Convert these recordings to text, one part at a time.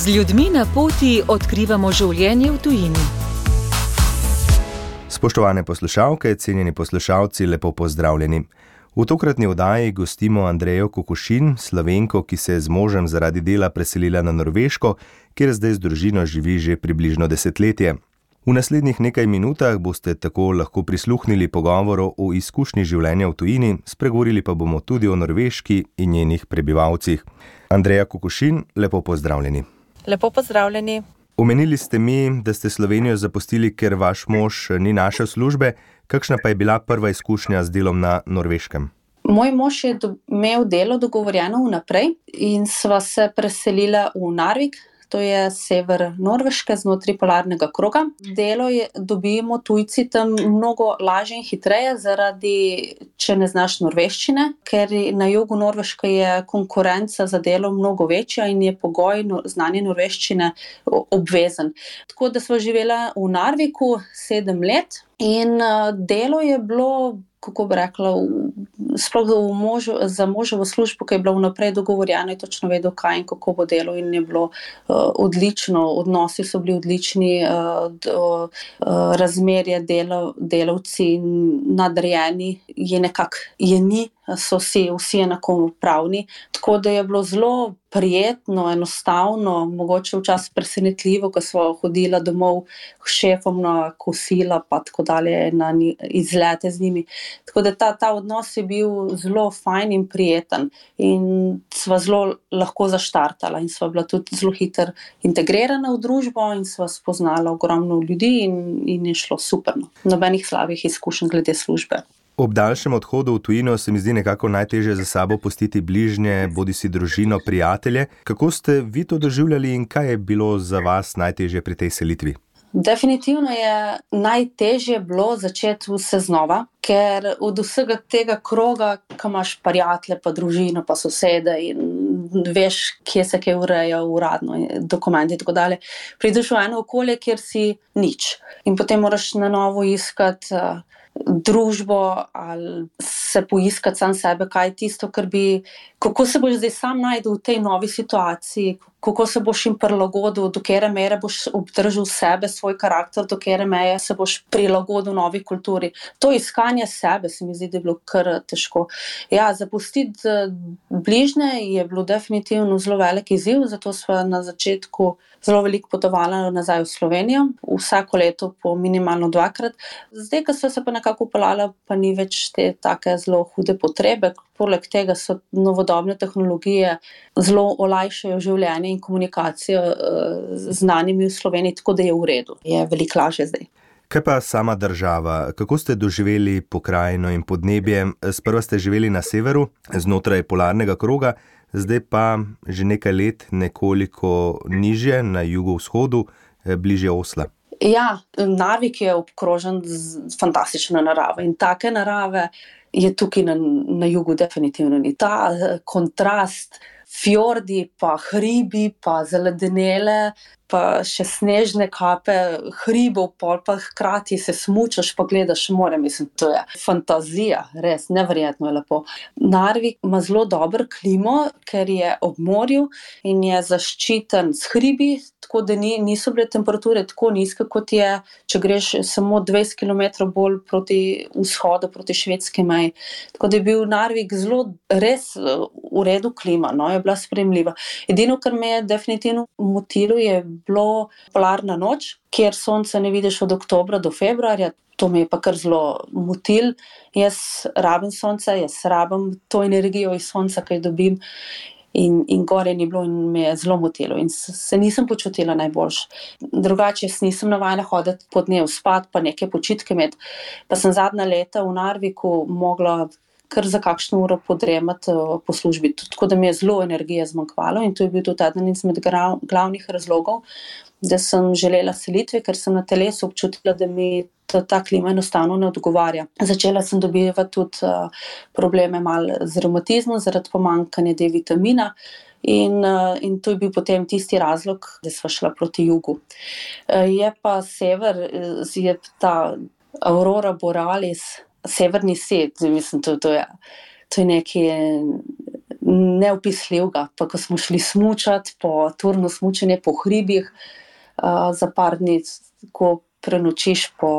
Z ljudmi na poti odkrivamo življenje v tujini. Spoštovane poslušalke, cenjeni poslušalci, lepo pozdravljeni. V tokratni oddaji gostimo Andrejo Kukušin, slovenko, ki se je z možem zaradi dela preselila na Norveško, kjer zdaj z družino živi že približno desetletje. V naslednjih nekaj minutah boste tako lahko prisluhnili pogovoru o izkušnji življenja v tujini, spregovorili pa bomo tudi o Norveški in njenih prebivalcih. Andreja Kukušin, lepo pozdravljeni. Lepo pozdravljeni. Omenili ste mi, da ste Slovenijo zapustili, ker vaš mož ni našel službe. Kakšna pa je bila prva izkušnja z delom na Norveškem? Moj mož je imel delo dogovorjeno vnaprej in sva se preselila v Narvik, to je sever Norveške, znotraj polarnega kroga. Delo je, dobimo tujci tam mnogo lažje in hitreje, zaradi, če ne znaš norveščine, ker na jugu Norveške je konkurenca za delo mnogo večja in je pogoj no, znanje norveščine obvezen. Tako da smo živeli v Narviku sedem let. In uh, delo je bilo kako bi rekla, sploh možu, za možovo službo, ki je bila vnaprej dogovorjena, je točno vedel, kaj in kako bo delo, in je bilo uh, odlično, odnosi so bili odlični, uh, do, uh, razmerje delo, delavci in nadrejeni je nekako, je ni so si vsi enakopravni. Tako da je bilo zelo prijetno, enostavno, mogoče včasih presenetljivo, ko smo hodili domov k šefom na kosila, pa tako dalje, na izlete z njimi. Tako da ta, ta odnos je bil zelo fajn in prijeten, in sva zelo lahko zaštartala, in sva bila tudi zelo hitro integrirana v družbo, in sva spoznala ogromno ljudi, in, in je šlo super. No. Nobenih slabih izkušenj glede službe. Ob daljšem odhodu v tujino se mi zdi nekako najtežje za sabo pustiti bližnje, bodi si družino, prijatelje. Kako ste vi to doživljali in kaj je bilo za vas najtežje pri tej selitvi? Definitivno je najtežje bilo začeti vse znova, ker od vsega tega kroga, ki imaš prijatelje, pa družino, pa sosede in veš, kje se kaj ureja, uradno, dokumenti in tako dalje, prideš v eno okolje, kjer si nič. In potem moraš na novo iskati. Uh, družbo ali se poiskati sam sebe, kaj je tisto, kar bi, kako se boš zdaj sam najdel v tej novi situaciji, kako se boš jim prilagodil, do kere mere boš obdržal sebe, svoj karakter, do kere mere se boš prilagodil novi kulturi. To iskanje sebe se mi zdi, da je bilo kar težko. Ja, zapustiti eh, bližnje je bilo definitivno zelo velik izziv, zato smo na začetku zelo veliko potovali nazaj v Slovenijo, vsako leto po minimalno dvakrat. Zdaj, ko smo se pa nekako upeljali, pa ni več te tako zelo hude potrebe. Poleg tega so novodobne tehnologije zelo olajšajo življenje in komunikacijo eh, z znanimi v Sloveniji, tako da je v redu, je veliko lažje zdaj. Kaj pa sama država? Kako ste doživeli pokrajino in podnebje? Sprva ste živeli na severu, znotraj polarnega kroga, zdaj pa že nekaj let nekoliko nižje na jugovzhodu, eh, bližje Osla. Ja, Narvik je obkrožen z fantastično naravo in take narave je tukaj na, na jugu definitivno ni. Ta eh, kontrast, fjordi, pa hribi, pa zeledenele, pa še snežne kape, hribov, pol pa hkrati se smučaš, pa gledaš more. Mislim, to je fantazija, res nevrjetno je lepo. Narvik ima zelo dober klimo, ker je ob morju in je zaščiten s hribi, tako da ni, niso bile temperature tako nizke, kot je, če greš samo 20 km bolj proti vzhodu, proti švedski meji. Tako da je bil Narvik zelo, res v redu klima, no, je bila spremljiva. Edino, kar me je definitivno motilo, je bilo polarna noč, kjer sonce ne vidiš od oktobra do februarja. To me je pa kar zelo motil. Jaz rabim sonce, jaz rabim to energijo iz sonca, ki jo dobim. In, in gore ni bilo, in me je zelo motilo, in se nisem počutila najboljš. Drugače, nisem navajena hoditi po dnevu spat, pa neke počitke imeti. Pa sem zadnja leta v Narviku mogla kar za kakšno uro podremati eh, po službi. Tako da mi je zelo energije zmanjkvalo in to je bil tudi eden izmed glavnih razlogov, da sem želela selitve, ker sem na telesu občutila, da mi ta, ta klima enostavno ne odgovarja. Začela sem dobivati tudi uh, probleme z reumatizmom, zaradi pomankanja D vitamina. In, uh, in to je bil potem tisti razlog, da smo šli proti jugu. Uh, je pa sever, je ta Aurora Borealis, severni svet, mislim, to, to je, to je nekaj neopisljivega. Pa ko smo šli smučati po turnu smučanje po hribih uh, za par dni, ko prenočiš po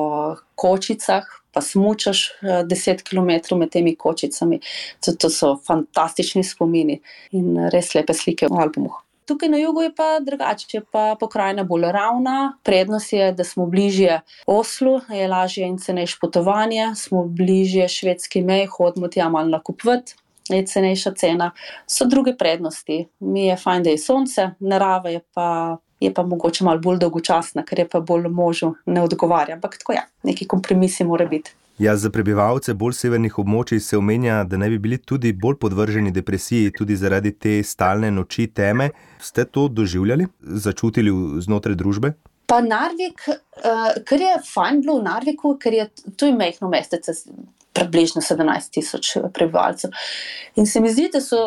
kočicah, pa smučaš uh, 10 km med temi kočicami. To, to so fantastični spomini in res lepe slike v albumu. Tukaj na jugu je pa drugače, je pa pokrajina bolj ravna. Prednost je, da smo bližje Oslu, je lažje in cenejše potovanje, smo bližje švedski meji, hodimo tja malo nakupiti. Je cenejša cena, so druge prednosti. Mi je fajn, da je sonce, narava je pa, je pa mogoče malo bolj dolgočasna, ker je pa bolj možu ne odgovarja. Ampak tako ja, neki kompromisi mora biti. Ja, za prebivalce bolj severnih območij se omenja, da naj bi bili tudi bolj podvrženi depresiji, tudi zaradi te stalne noči teme. Ste to doživljali, začutili znotraj družbe? Pa Narvik, uh, ker je fajn bilo v Narviku, ker je tu majhno mestece, približno 17 tisoč prebivalcev. In se mi zdi, da so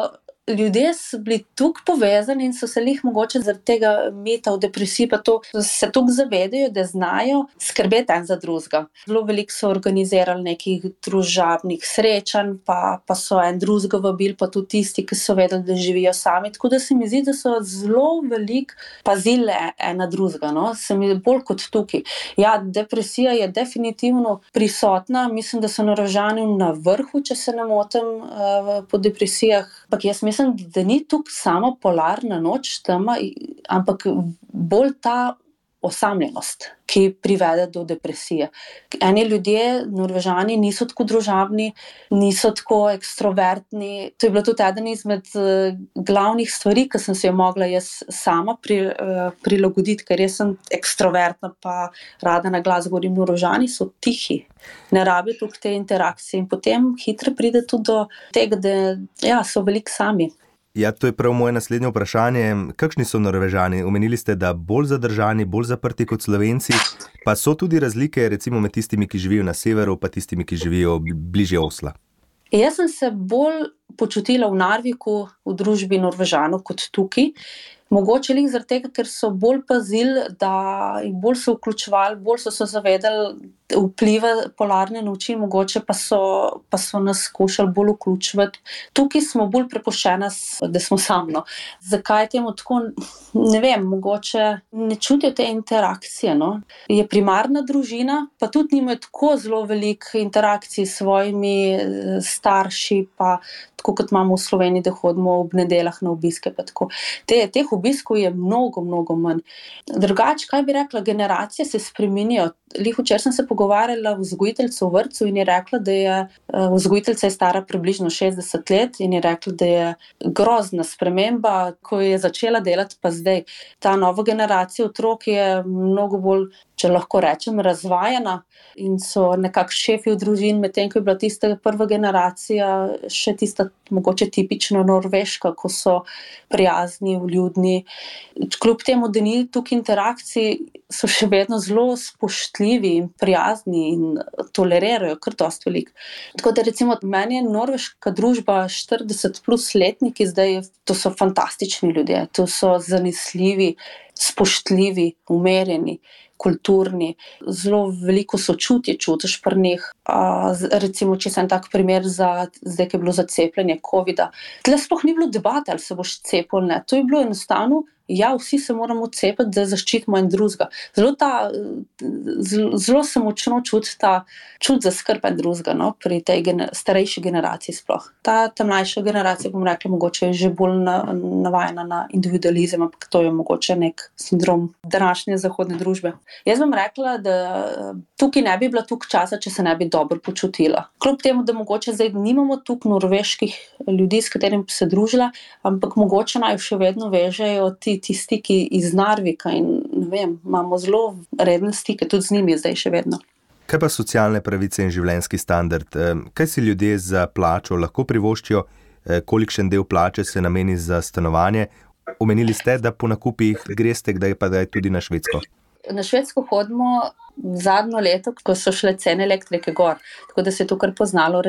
ljudje bili tako povezani in so se jih mogoče zaradi tega meta v depresiji, pa to, se tako zavedajo, da znajo skrbeti en za drugega. Zelo veliko so organizirali nekih družabnih srečanj, pa, pa so en drugega vabili, pa tudi tisti, ki so vedeli, da živijo sami. Tako da se mi zdi, da so zelo veliko pazili ena drugega, no? se mi bolj kot tukaj. Ja, depresija je definitivno prisotna, mislim, da so naražani na vrhu, če se ne motim, uh, po depresijah. Ampak jaz mislim, mislim, da ni tukaj samo polarna noč, tema, ampak bolj ta osamljenost, ki privede do depresije. Eni ljudje, norvežani, niso tako družabni, niso tako ekstrovertni. To je bilo tudi eden izmed uh, glavnih stvari, ki sem se jo mogla jaz sama pri, uh, prilagoditi, ker sem ekstrovertna, pa rada na glas govorim. Norvežani so tihi. Ne rabijo tukaj te interakcije, in potem hitro pride tudi do tega, da ja, so veliko sami. Ja, to je prav moje naslednje vprašanje. Kakšni so Norvežani? Omenili ste, da bolj zadržani, bolj zaprti kot Slovenci, pa so tudi razlike recimo, med tistimi, ki živijo na severu, pa tistimi, ki živijo bližje Osla. Jaz sem se bolj počutila v Narviku, v družbi Norvežanov, kot tukaj. Mogoče jih zaradi tega, ker so bolj pazili, da jih bolj so vključevali, bolj so se zavedali vpliva polarne noči, mogoče pa so, pa so nas skušali bolj vključiti. Tukaj smo bolj prepuščeni, da smo sami. No. Zakaj temu tako? Ne vem, mogoče ne čutijo te interakcije. No. Je primarna družina, pa tudi nimajo tako zelo veliko interakcij s svojimi eh, starši. Pa, Tako kot imamo v Sloveniji, da hodimo ob nedeljah na obiske. Te, teh obiskov je mnogo, mnogo manj. Drugače, kaj bi rekla, generacije se spremenjajo. Lih včeraj sem se pogovarjala z vzgojiteljico v vrtu in je rekla, da je eh, vzgojiteljica stara približno 60 let in je rekla, da je grozna sprememba, ko je začela delati, pa zdaj. Ta nova generacija otrok je mnogo bolj če lahko rečem, razvajena in so nekako šefi v družini, medtem ko je bila tista prva generacija še tista, mogoče tipično norveška, ko so prijazni, vljudni. Kljub temu, da ni tukaj interakcij, so še vedno zelo spoštljivi in prijazni in tolerirajo kar dosti velik. Tako da recimo meni je norveška družba 40 plus letniki, zdaj to so fantastični ljudje, to so zanesljivi, spoštljivi, umerjeni kulturni, zelo veliko sočutje čutiš pri njih. Recimo, če sem tak primer, za, zdaj, ki je bilo za cepljenje COVID-a. Tle sploh ni bilo debate, ali se boš cepil ali ne. To je bilo enostavno, ja, vsi se moramo cepiti, da zaščitimo en drugega. Zelo, ta, zelo, se močno čuti ta čut za skrb en drugega no, pri tej gener, starejši generaciji. Sploh. Ta, ta mlajša generacija, bom rekla, mogoče je že bolj na, navajena na individualizem, ampak to je mogoče nek sindrom današnje zahodne družbe. Jaz bom rekla, da tukaj ne bi bila tukaj časa, če se ne bi dobro počutila. Kljub temu, da mogoče zdaj nimamo tukaj norveških ljudi, s katerimi bi se družila, ampak mogoče naj še vedno vežejo ti ti stiki iz Narvika in vem, imamo zelo redne stike tudi z njimi, zdaj še vedno. Kaj pa socialne pravice in življenjski standard? Kaj si ljudje za plačo lahko privoščijo, e, kolikšen del plače se nameni za stanovanje? Omenili ste, da po nakupih greste, kdaj pa da je tudi na Švedsko. Na Švedsko hodimo zadnjo leto, ko so šle cene elektrike gor. Tako da se je to kar poznalo.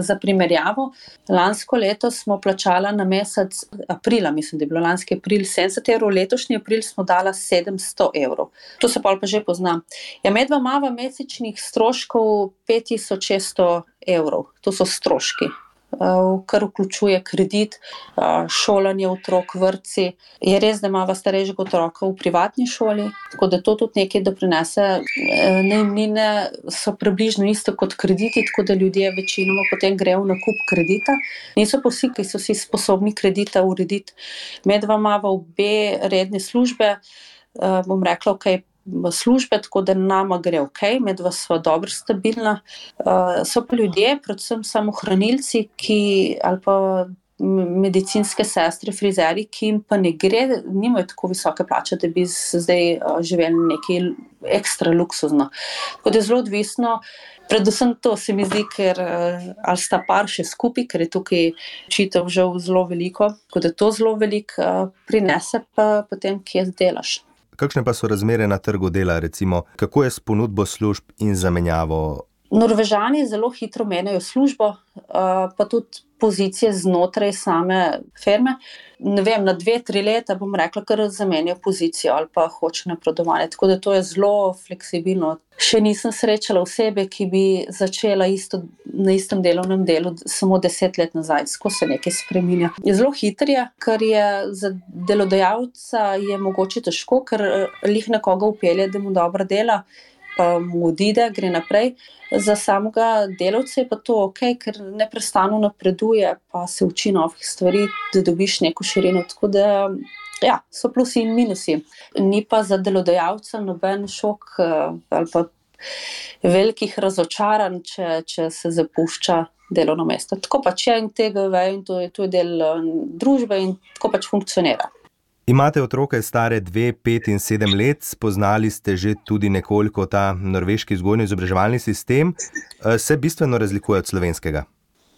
Za primerjavo, lansko leto smo plačali na mesec aprila, mislim, da je bilo lanski april 70 evrov, letošnji april smo dali 700 evrov. To se pa že pozna. Ja, medva ima mesečnih stroškov 5600 evrov, to so stroški. Kar vključuje kredit, šolanje otrok, vrtci. Je res, da imamo starejšega otroka v privatni šoli, tako da to tudi nekaj doprinese. Najemnine so približno iste kot krediti, tako da ljudje večinoma potem grejo na kup kredita. Niso pa vsi, ki so si sposobni kredita urediti. Med vama obe redne službe, bom rekla, ok službe, tako da nama gre ok, medva sva dobro stabilna. Uh, so pa ljudje, predvsem samohranilci, ki ali pa medicinske sestre, frizeri, ki jim pa ne gre, nimajo tako visoke plače, da bi zdaj uh, živeli nekaj ekstra luksuzno. Tako da je zelo odvisno. Predvsem to se mi zdi, ker ali sta par še skupaj, ker je tukaj čitev že zelo veliko, tako da to zelo veliko prinese, pa potem, kje delaš. Kakšne pa so razmere na trgu dela, recimo, kako je s ponudbo služb in zamenjavo? Norvežani zelo hitro menjajo službo, pa tudi pozicije znotraj same firme. Ne vem, na dve, tri leta bom rekla, ker zamenjajo pozicijo ali pa hoče napredovanje. Tako da to je zelo fleksibilno. Še nisem srečala osebe, ki bi začela isto, na istem delovnem delu samo deset let nazaj, ko se nekaj spremenja. Je zelo hitro, kar je za delodajalca je mogoče težko, ker lih nekoga upelje, da mu dobro dela pa mu odide, gre naprej. Za samega delavca je pa to ok, ker neustano napreduje, pa se uči novih stvari, da dobiš neko širino. Tako da ja, so plusi in minusi. Ni pa za delodajalca noben šok ali pa velikih razočaranj, če, če se zapušča. Delovno mesto. Tako pač je in tega vejo, in to je, je del družbe, in tako pač funkcionira. Imate otroke stare 2, 5 in 7 let, spoznali ste že tudi nekoliko ta norveški vzgojno-izobraževalni sistem. Eh, se bistveno razlikuje od slovenskega?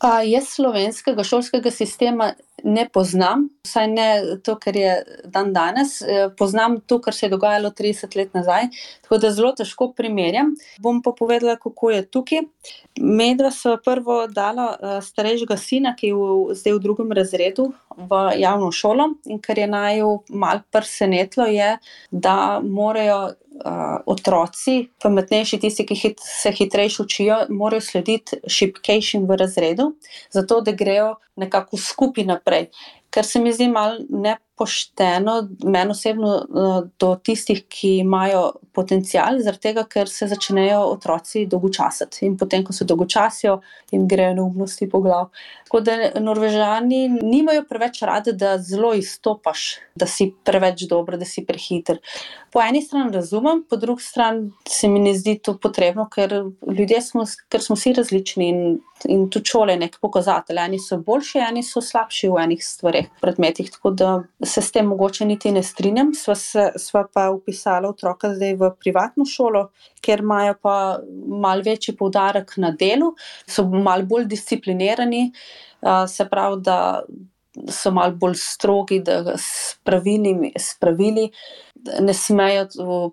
A, jaz slovenskega šolskega sistema ne poznam, vsaj ne to, kar je dan danes. Eh, poznam to, kar se je dogajalo 30 let nazaj, tako da zelo težko primerjam. Bom pa povedala, kako je tukaj. Medva so prvo dala eh, starejšega sina, ki je v, zdaj v drugem razredu, v javno šolo. In kar je naj mal presenetilo, je, da morajo. Uh, otroci, pametnejši, tisti, ki hit, se hitreje učijo, morajo slediti šipkejšim v razredu, zato da grejo nekako skupaj naprej. Ker se mi zdi malo nepošteno, meni osebno, eh, do tistih, ki imajo potencial, zaradi tega, ker se začnejo otroci dolgočasiti in potem, ko se dolgočasijo, jim grejo neumnosti po glavu. Tako da Norvežani nimajo preveč radi, da zelo izstopaš, da si preveč dober, da si prehiter. Po eni strani razumem, po drugi strani se mi ne zdi to potrebno, ker ljudje smo, ker smo vsi različni in, in tudi šole je nek pokazatelj. Eni so boljši, eni so slabši v enih stvareh, predmetih. Tako da se s tem mogoče niti ne strinjam. Sva, se, sva pa upisala otroka zdaj v privatno šolo, ker imajo pa mal večji poudarek na delu, so mal bolj disciplinirani. Se pravi, da so mal bolj strogi, da s pravili, s pravili ne smejo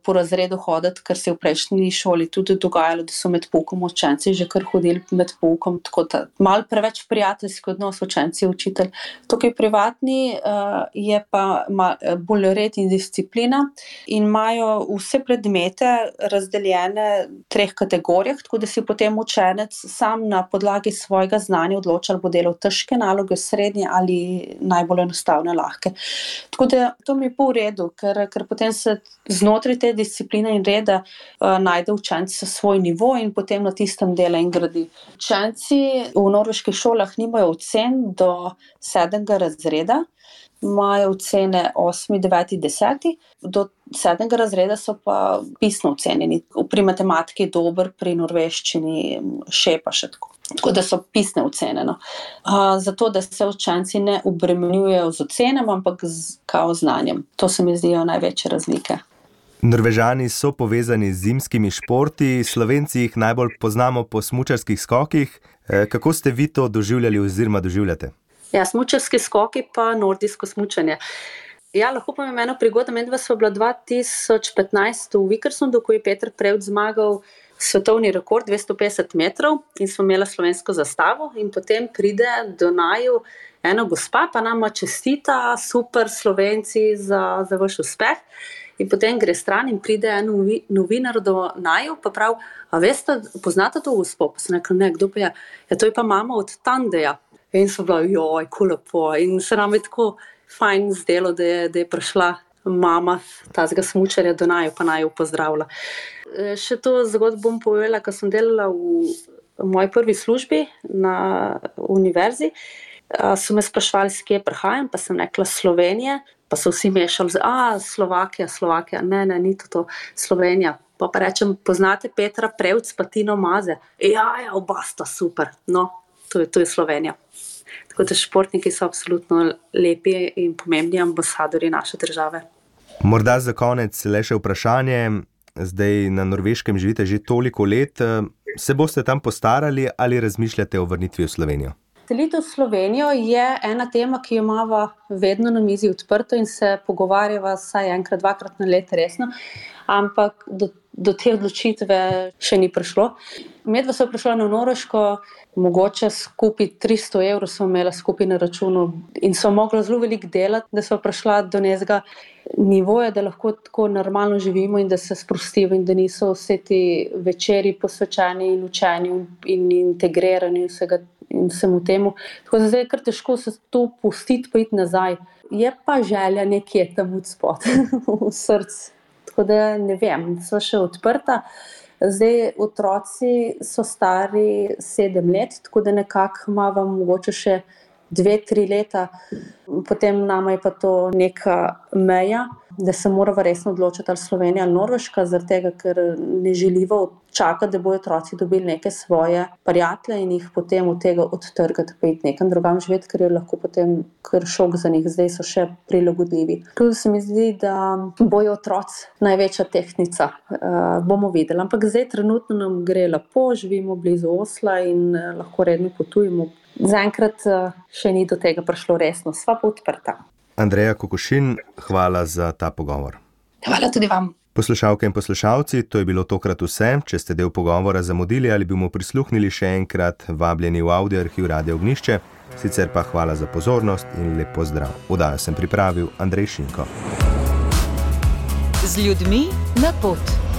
po razredu hoditi, ker se je v prejšnji šoli tudi dogajalo, da so med poukom učenci že kar hodili med poukom. Tako da malo preveč prijateljski odnos učenci in učitelj. Tukaj privatni uh, je pa mal, bolj red in disciplina in imajo vse predmete razdeljene v treh kategorijah, tako da si potem učenec sam na podlagi svojega znanja odloča, ali bo delal težke naloge, srednje ali najbolj enostavne, lahke. Tako da to mi je po redu, ker, ker potem potem se znotraj te discipline in reda uh, najde učenec svoj nivo in potem na tistem dela in gradi. Učenci v norveških šolah nimajo ocen do sedmega razreda. Imajo ocene 8, 9, 10, do 7. razreda so pa pisno ocenjeni. Pri matematiki dober, pri norveščini še pa še tako. Tako da so pisne ocene. No. Zato, da se učenci ne obremenjujejo z ocenami, ampak z kao znanjem. To se mi zdijo največje razlike. Norvežani so povezani z zimskimi športi, slovenci jih najbolj poznamo po smočarskih skokih. E, kako ste vi to doživljali oziroma doživljate? Ja, smočarski skoki pa nordijsko smočanje. Ja, lahko pa mi eno prigodo. Medva smo bila 2015 v Vikersonu, ko je Petr Prevd zmagal svetovni rekord 250 metrov in smo imeli slovensko zastavo, in potem pride do naju ena gospa, pa nama čestita, super slovenci za, za vaš uspeh. In potem gre stran in pride en novinar do naju, pa pravi: A veste, poznate to gospo? Pa sem rekel: Ne, kdo pa je? Ja, to je pa mama od Tandeja. In so bila, joj, kulepo. In se nam je tako fajn zdelo, da je, da je prišla mama tazga smučarja do naju, pa naj jo pozdravlja. E, še to zgodbo bom povedala, ko sem delala v, moji prvi službi na univerzi. So me sprašvali, s kje prihajam, pa sem rekla Slovenija, pa so vsi mešali, da je Slovakija, Slovakija, ne, ne, ni to, to Slovenija. Pa, pa rečem, poznate Petra Prevc, pa Tino Maze. Ja, ja, oba sta super, no, to je, to je Slovenija. Tako da športniki so absolutno lepi in pomembni ambasadori naše države. Morda za konec le še vprašanje. Zdaj na Norveškem živite že toliko let, se boste tam postarali ali razmišljate o vrnitvi v Slovenijo? Selitev v Slovenijo je ena tema, ki jo imamo vedno na mizi odprto in se pogovarjava vsaj enkrat, dvakrat na let resno, ampak do, do te odločitve še ni prišlo. Medva so prišla na Norveško, mogoče skupaj 300 evrov smo imeli skupaj na računu in so mogli zelo veliko delati, da so prišla do nekega nivoja, da lahko tako normalno živimo in da se sprostimo in da niso vse ti večeri posvečeni in učeni in integrirani vsega in vsemu temu. Tako da zdaj je kar težko se to pustiti, pa iti nazaj. Je pa želja nekje tam v spod, v srcu. Tako da ne vem, so še odprta. Zdaj, otroci so stari sedem let, tako da nekako imamo mogoče še dve, tri leta, potem nama je pa to neka meja, da se moramo resno odločiti, ali Slovenija ali Norveška, zaradi tega, ker ne želimo čakati, da bodo otroci dobili neke svoje prijatelje in jih potem od tega odtrgati, pa iti nekam drugam živeti, ker je lahko potem kar šok za njih, zdaj so še prilagodljivi. Tudi se mi zdi, da bojo otroci največja tehnica, uh, bomo videli. Ampak zdaj trenutno nam gre lepo, živimo blizu Osla in uh, lahko redno potujemo. Zaenkrat uh, še ni do tega prišlo resno, sva pa odprta. Andreja Kokošin, hvala za ta pogovor. Hvala tudi vam. Poslušalke in poslušalci, to je bilo tokrat vse. Če ste del pogovora zamudili ali bi mu prisluhnili še enkrat, vabljeni v audio arhiv Radio Ognišče. Sicer pa hvala za pozornost in lep pozdrav. Vdajo sem pripravil Andrej Šinko. Z ljudmi na pot.